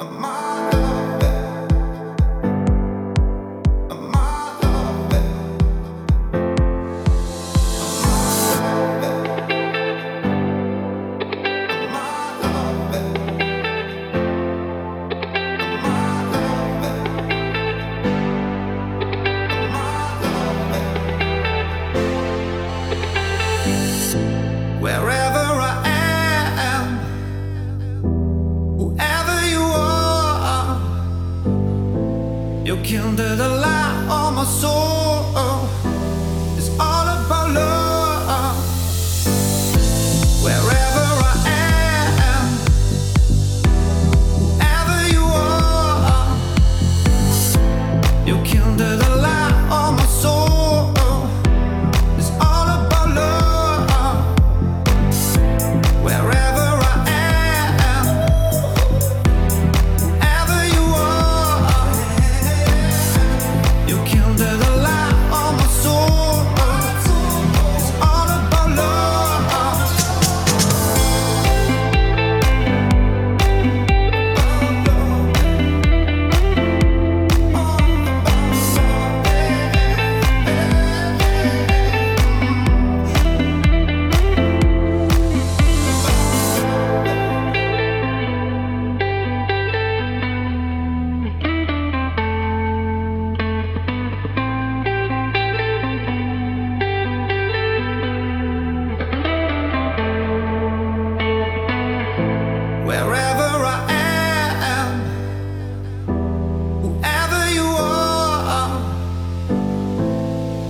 My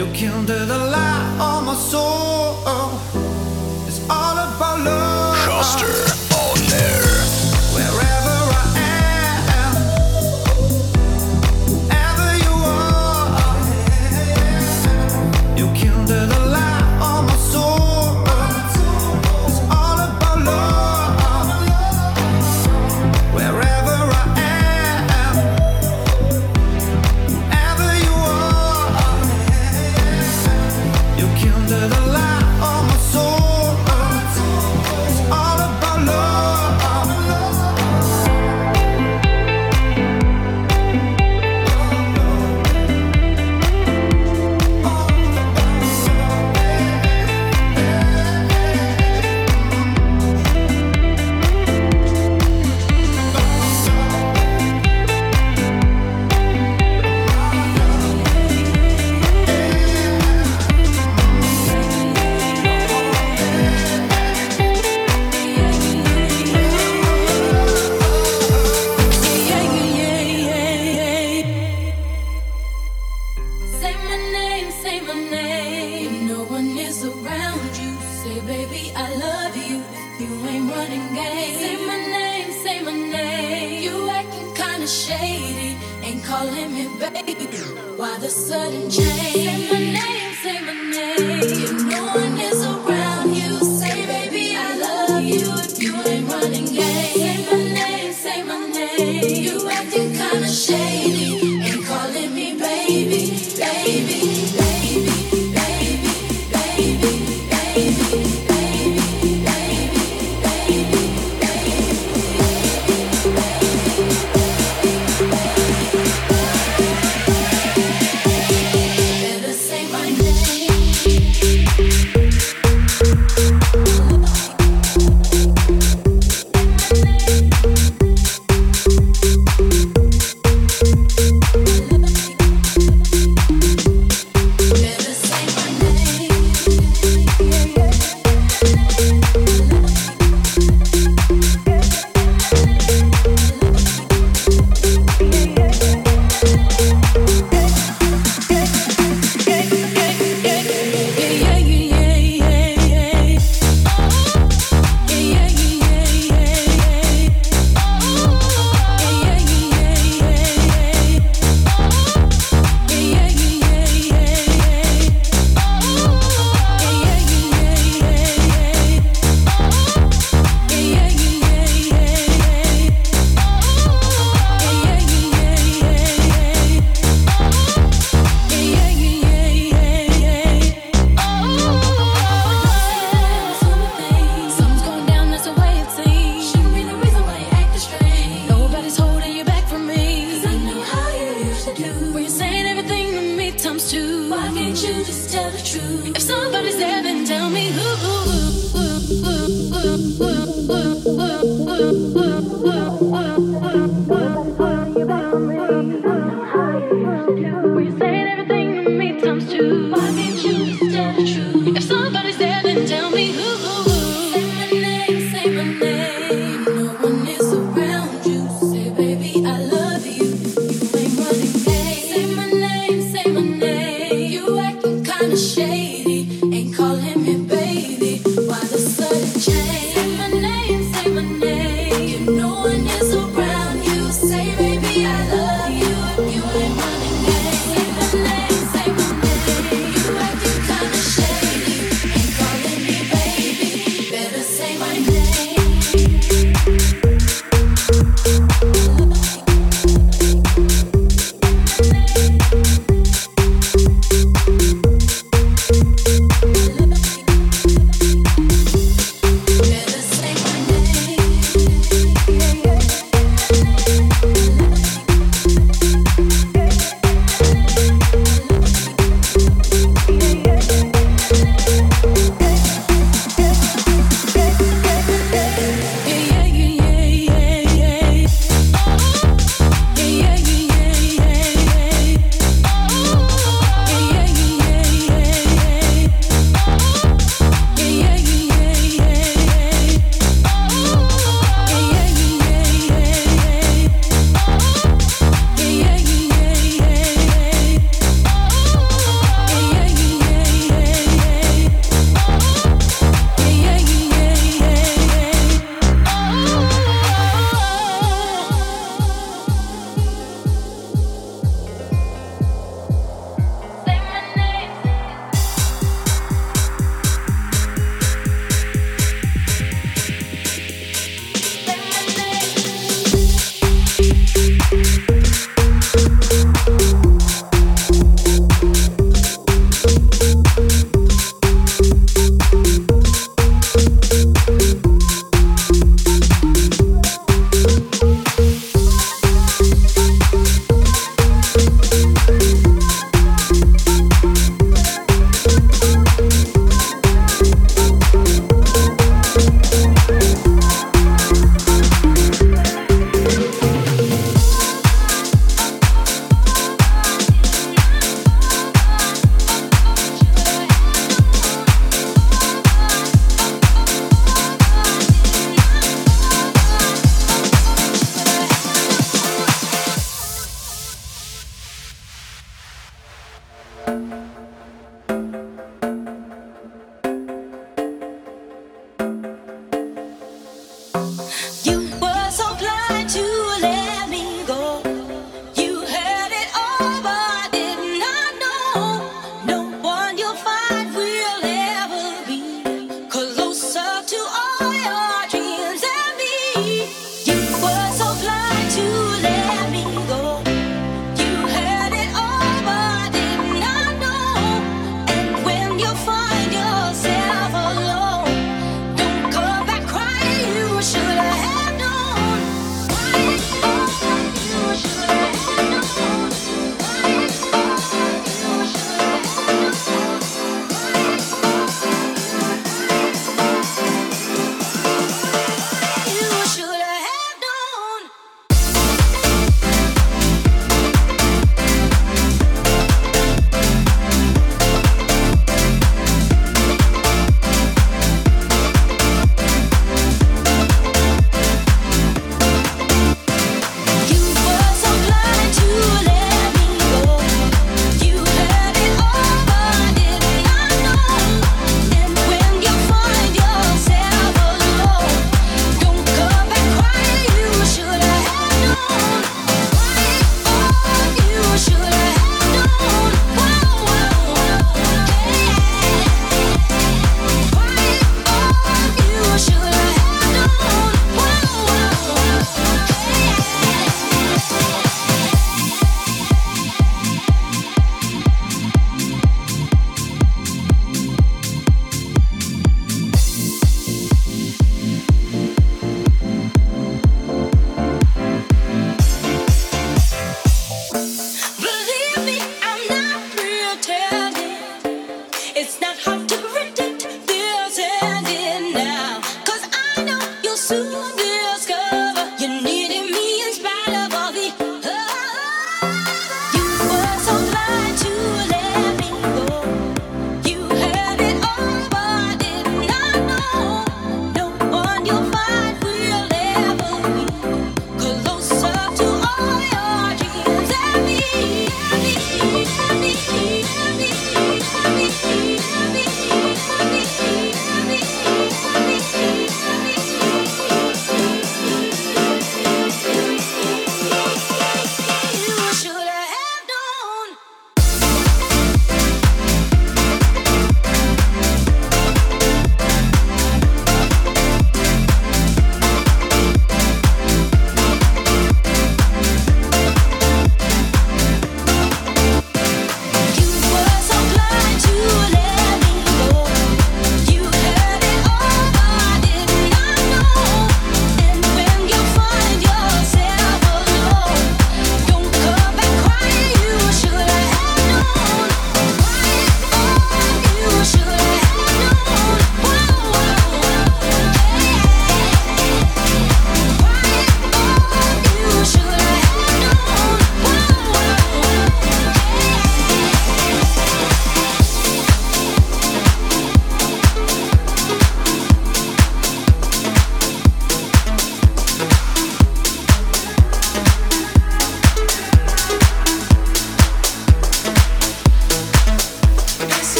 You killed the light on my soul. It's all about love. Shuster.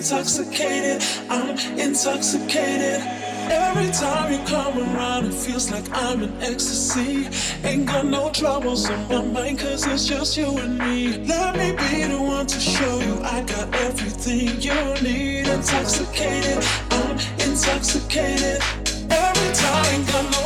Intoxicated. I'm intoxicated. Every time you come around, it feels like I'm in ecstasy. Ain't got no troubles on my mind, cause it's just you and me. Let me be the one to show you I got everything you need. Intoxicated, I'm intoxicated. Every time, ain't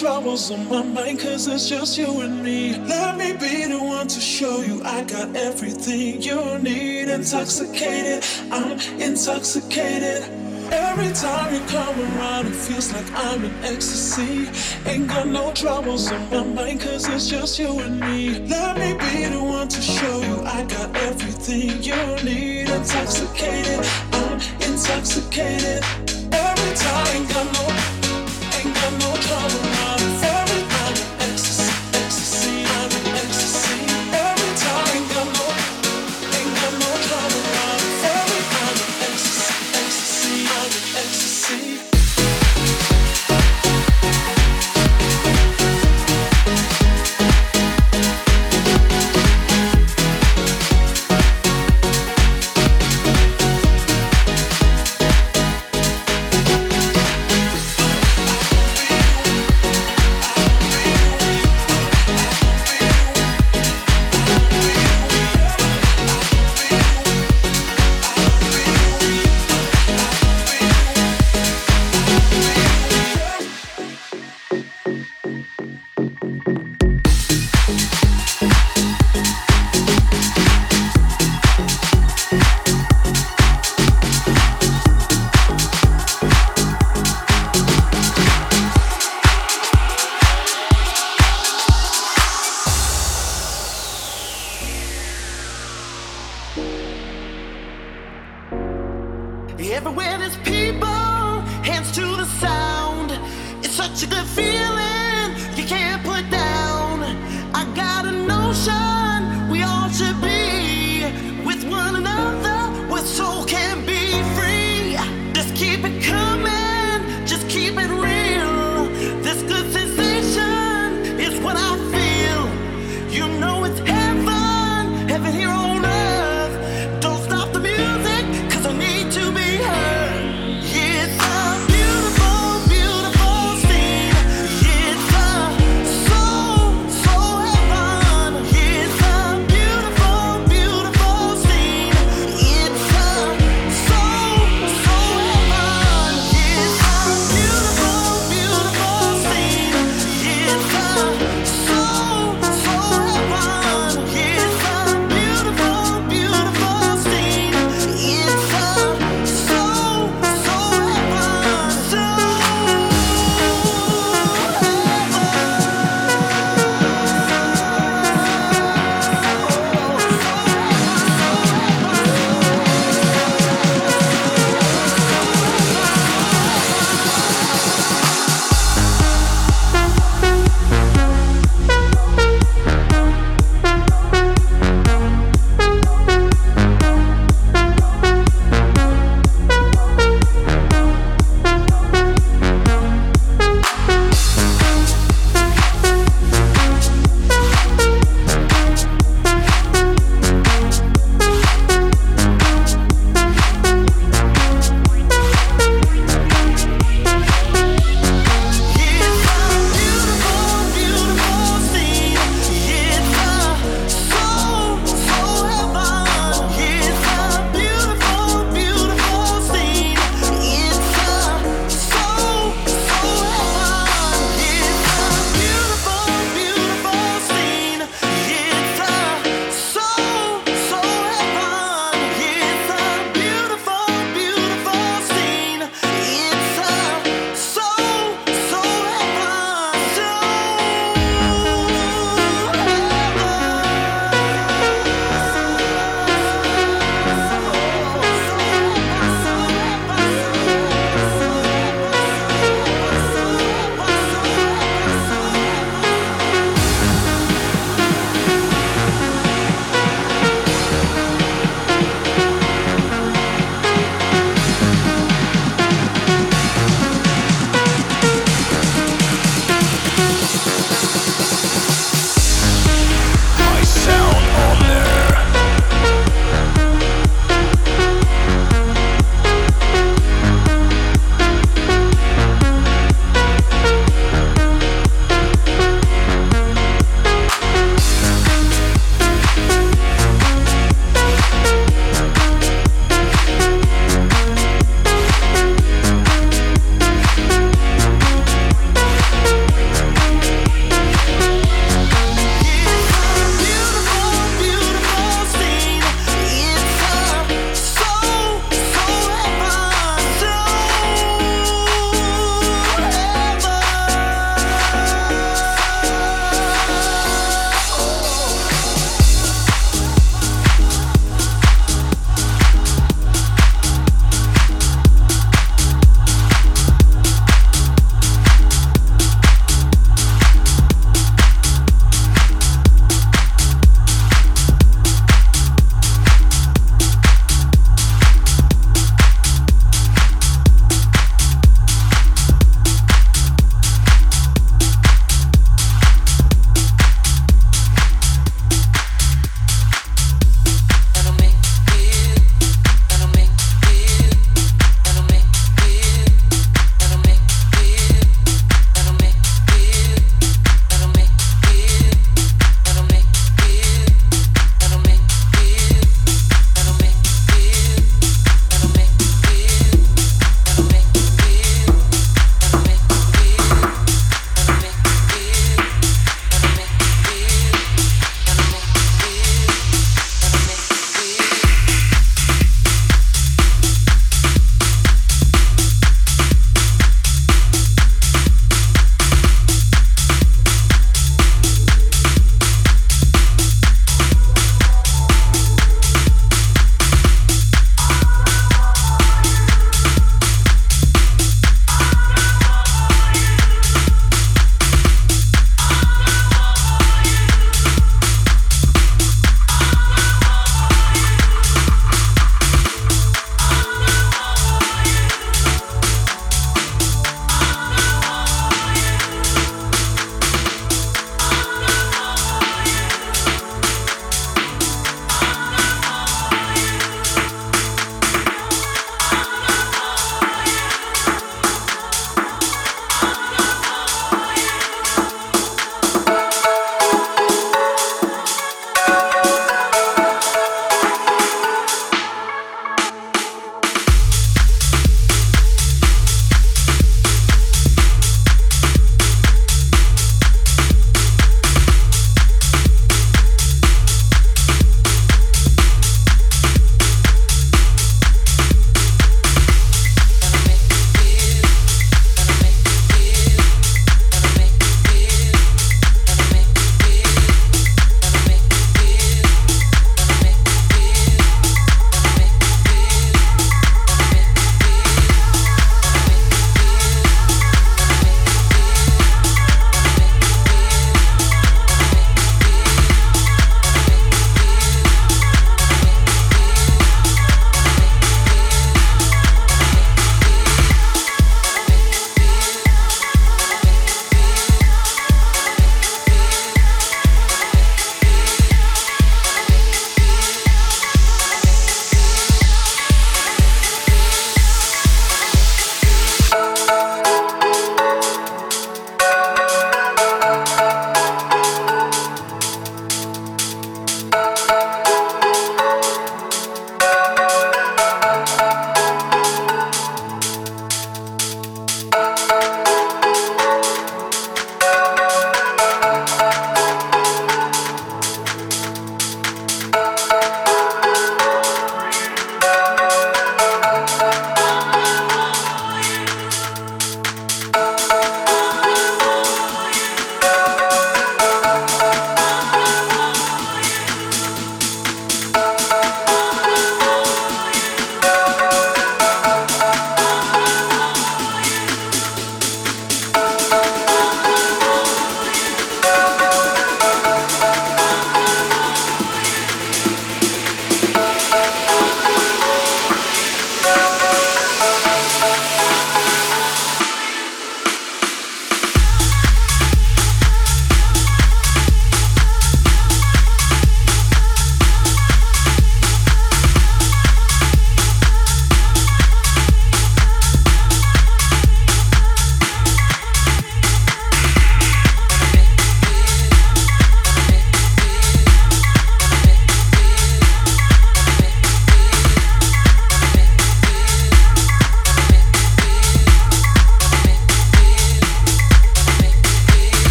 troubles on my mind, cause it's just you and me. Let me be the one to show you I got everything you need. Intoxicated, I'm intoxicated. Every time you come around, it feels like I'm in ecstasy. Ain't got no troubles on my mind, cause it's just you and me. Let me be the one to show you I got everything you need. Intoxicated, I'm intoxicated. Every time, got no, such a good feeling. You can't put that.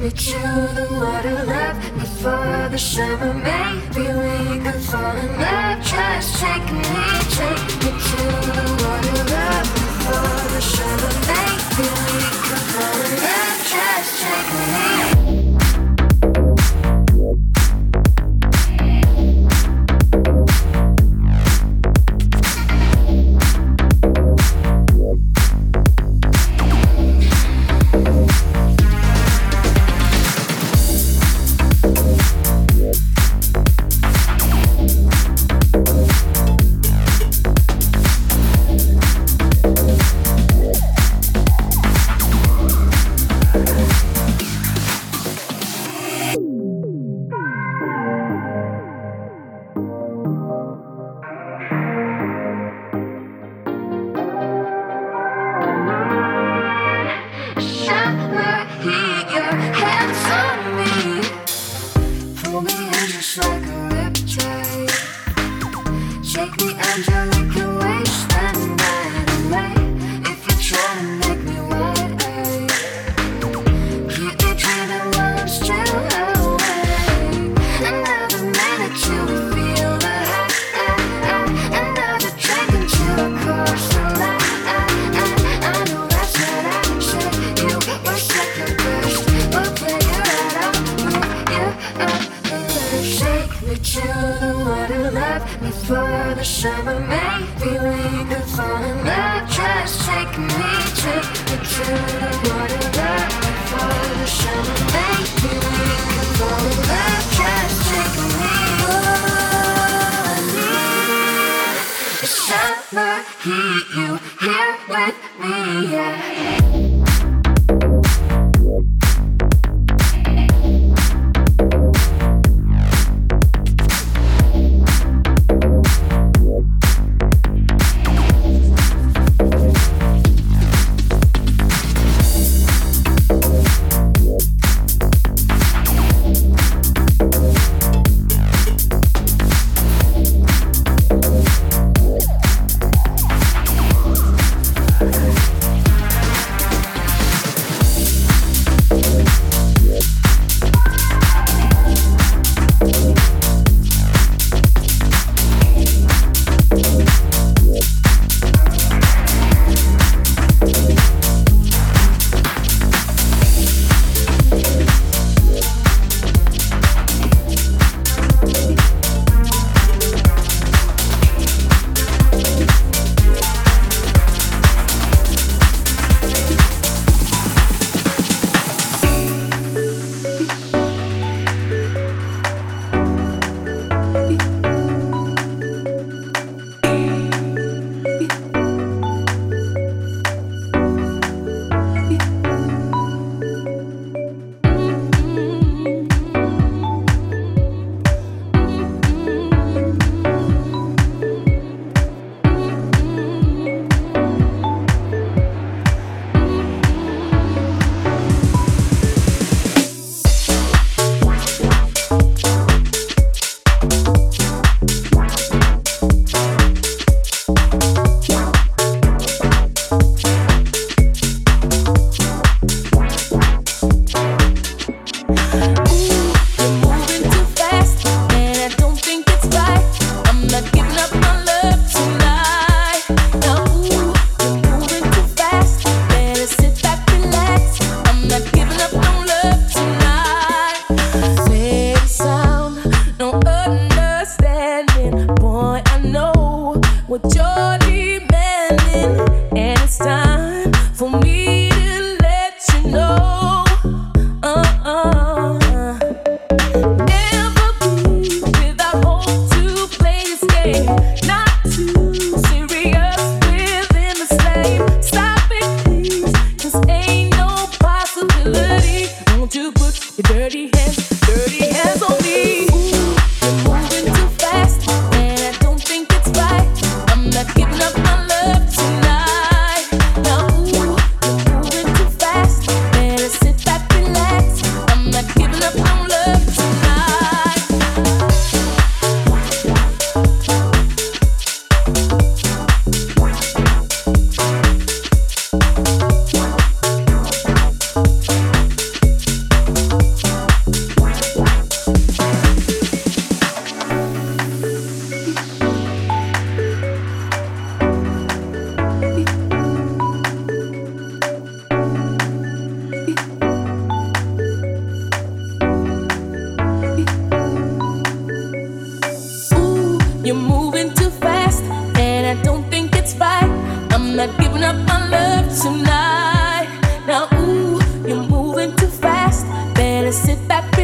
me to the water love before the summer Maybe we could fall in love. Just take me, take me to the water love before the summer Maybe we could fall in love. Just take me. I hate you here with me. Yeah. sit back.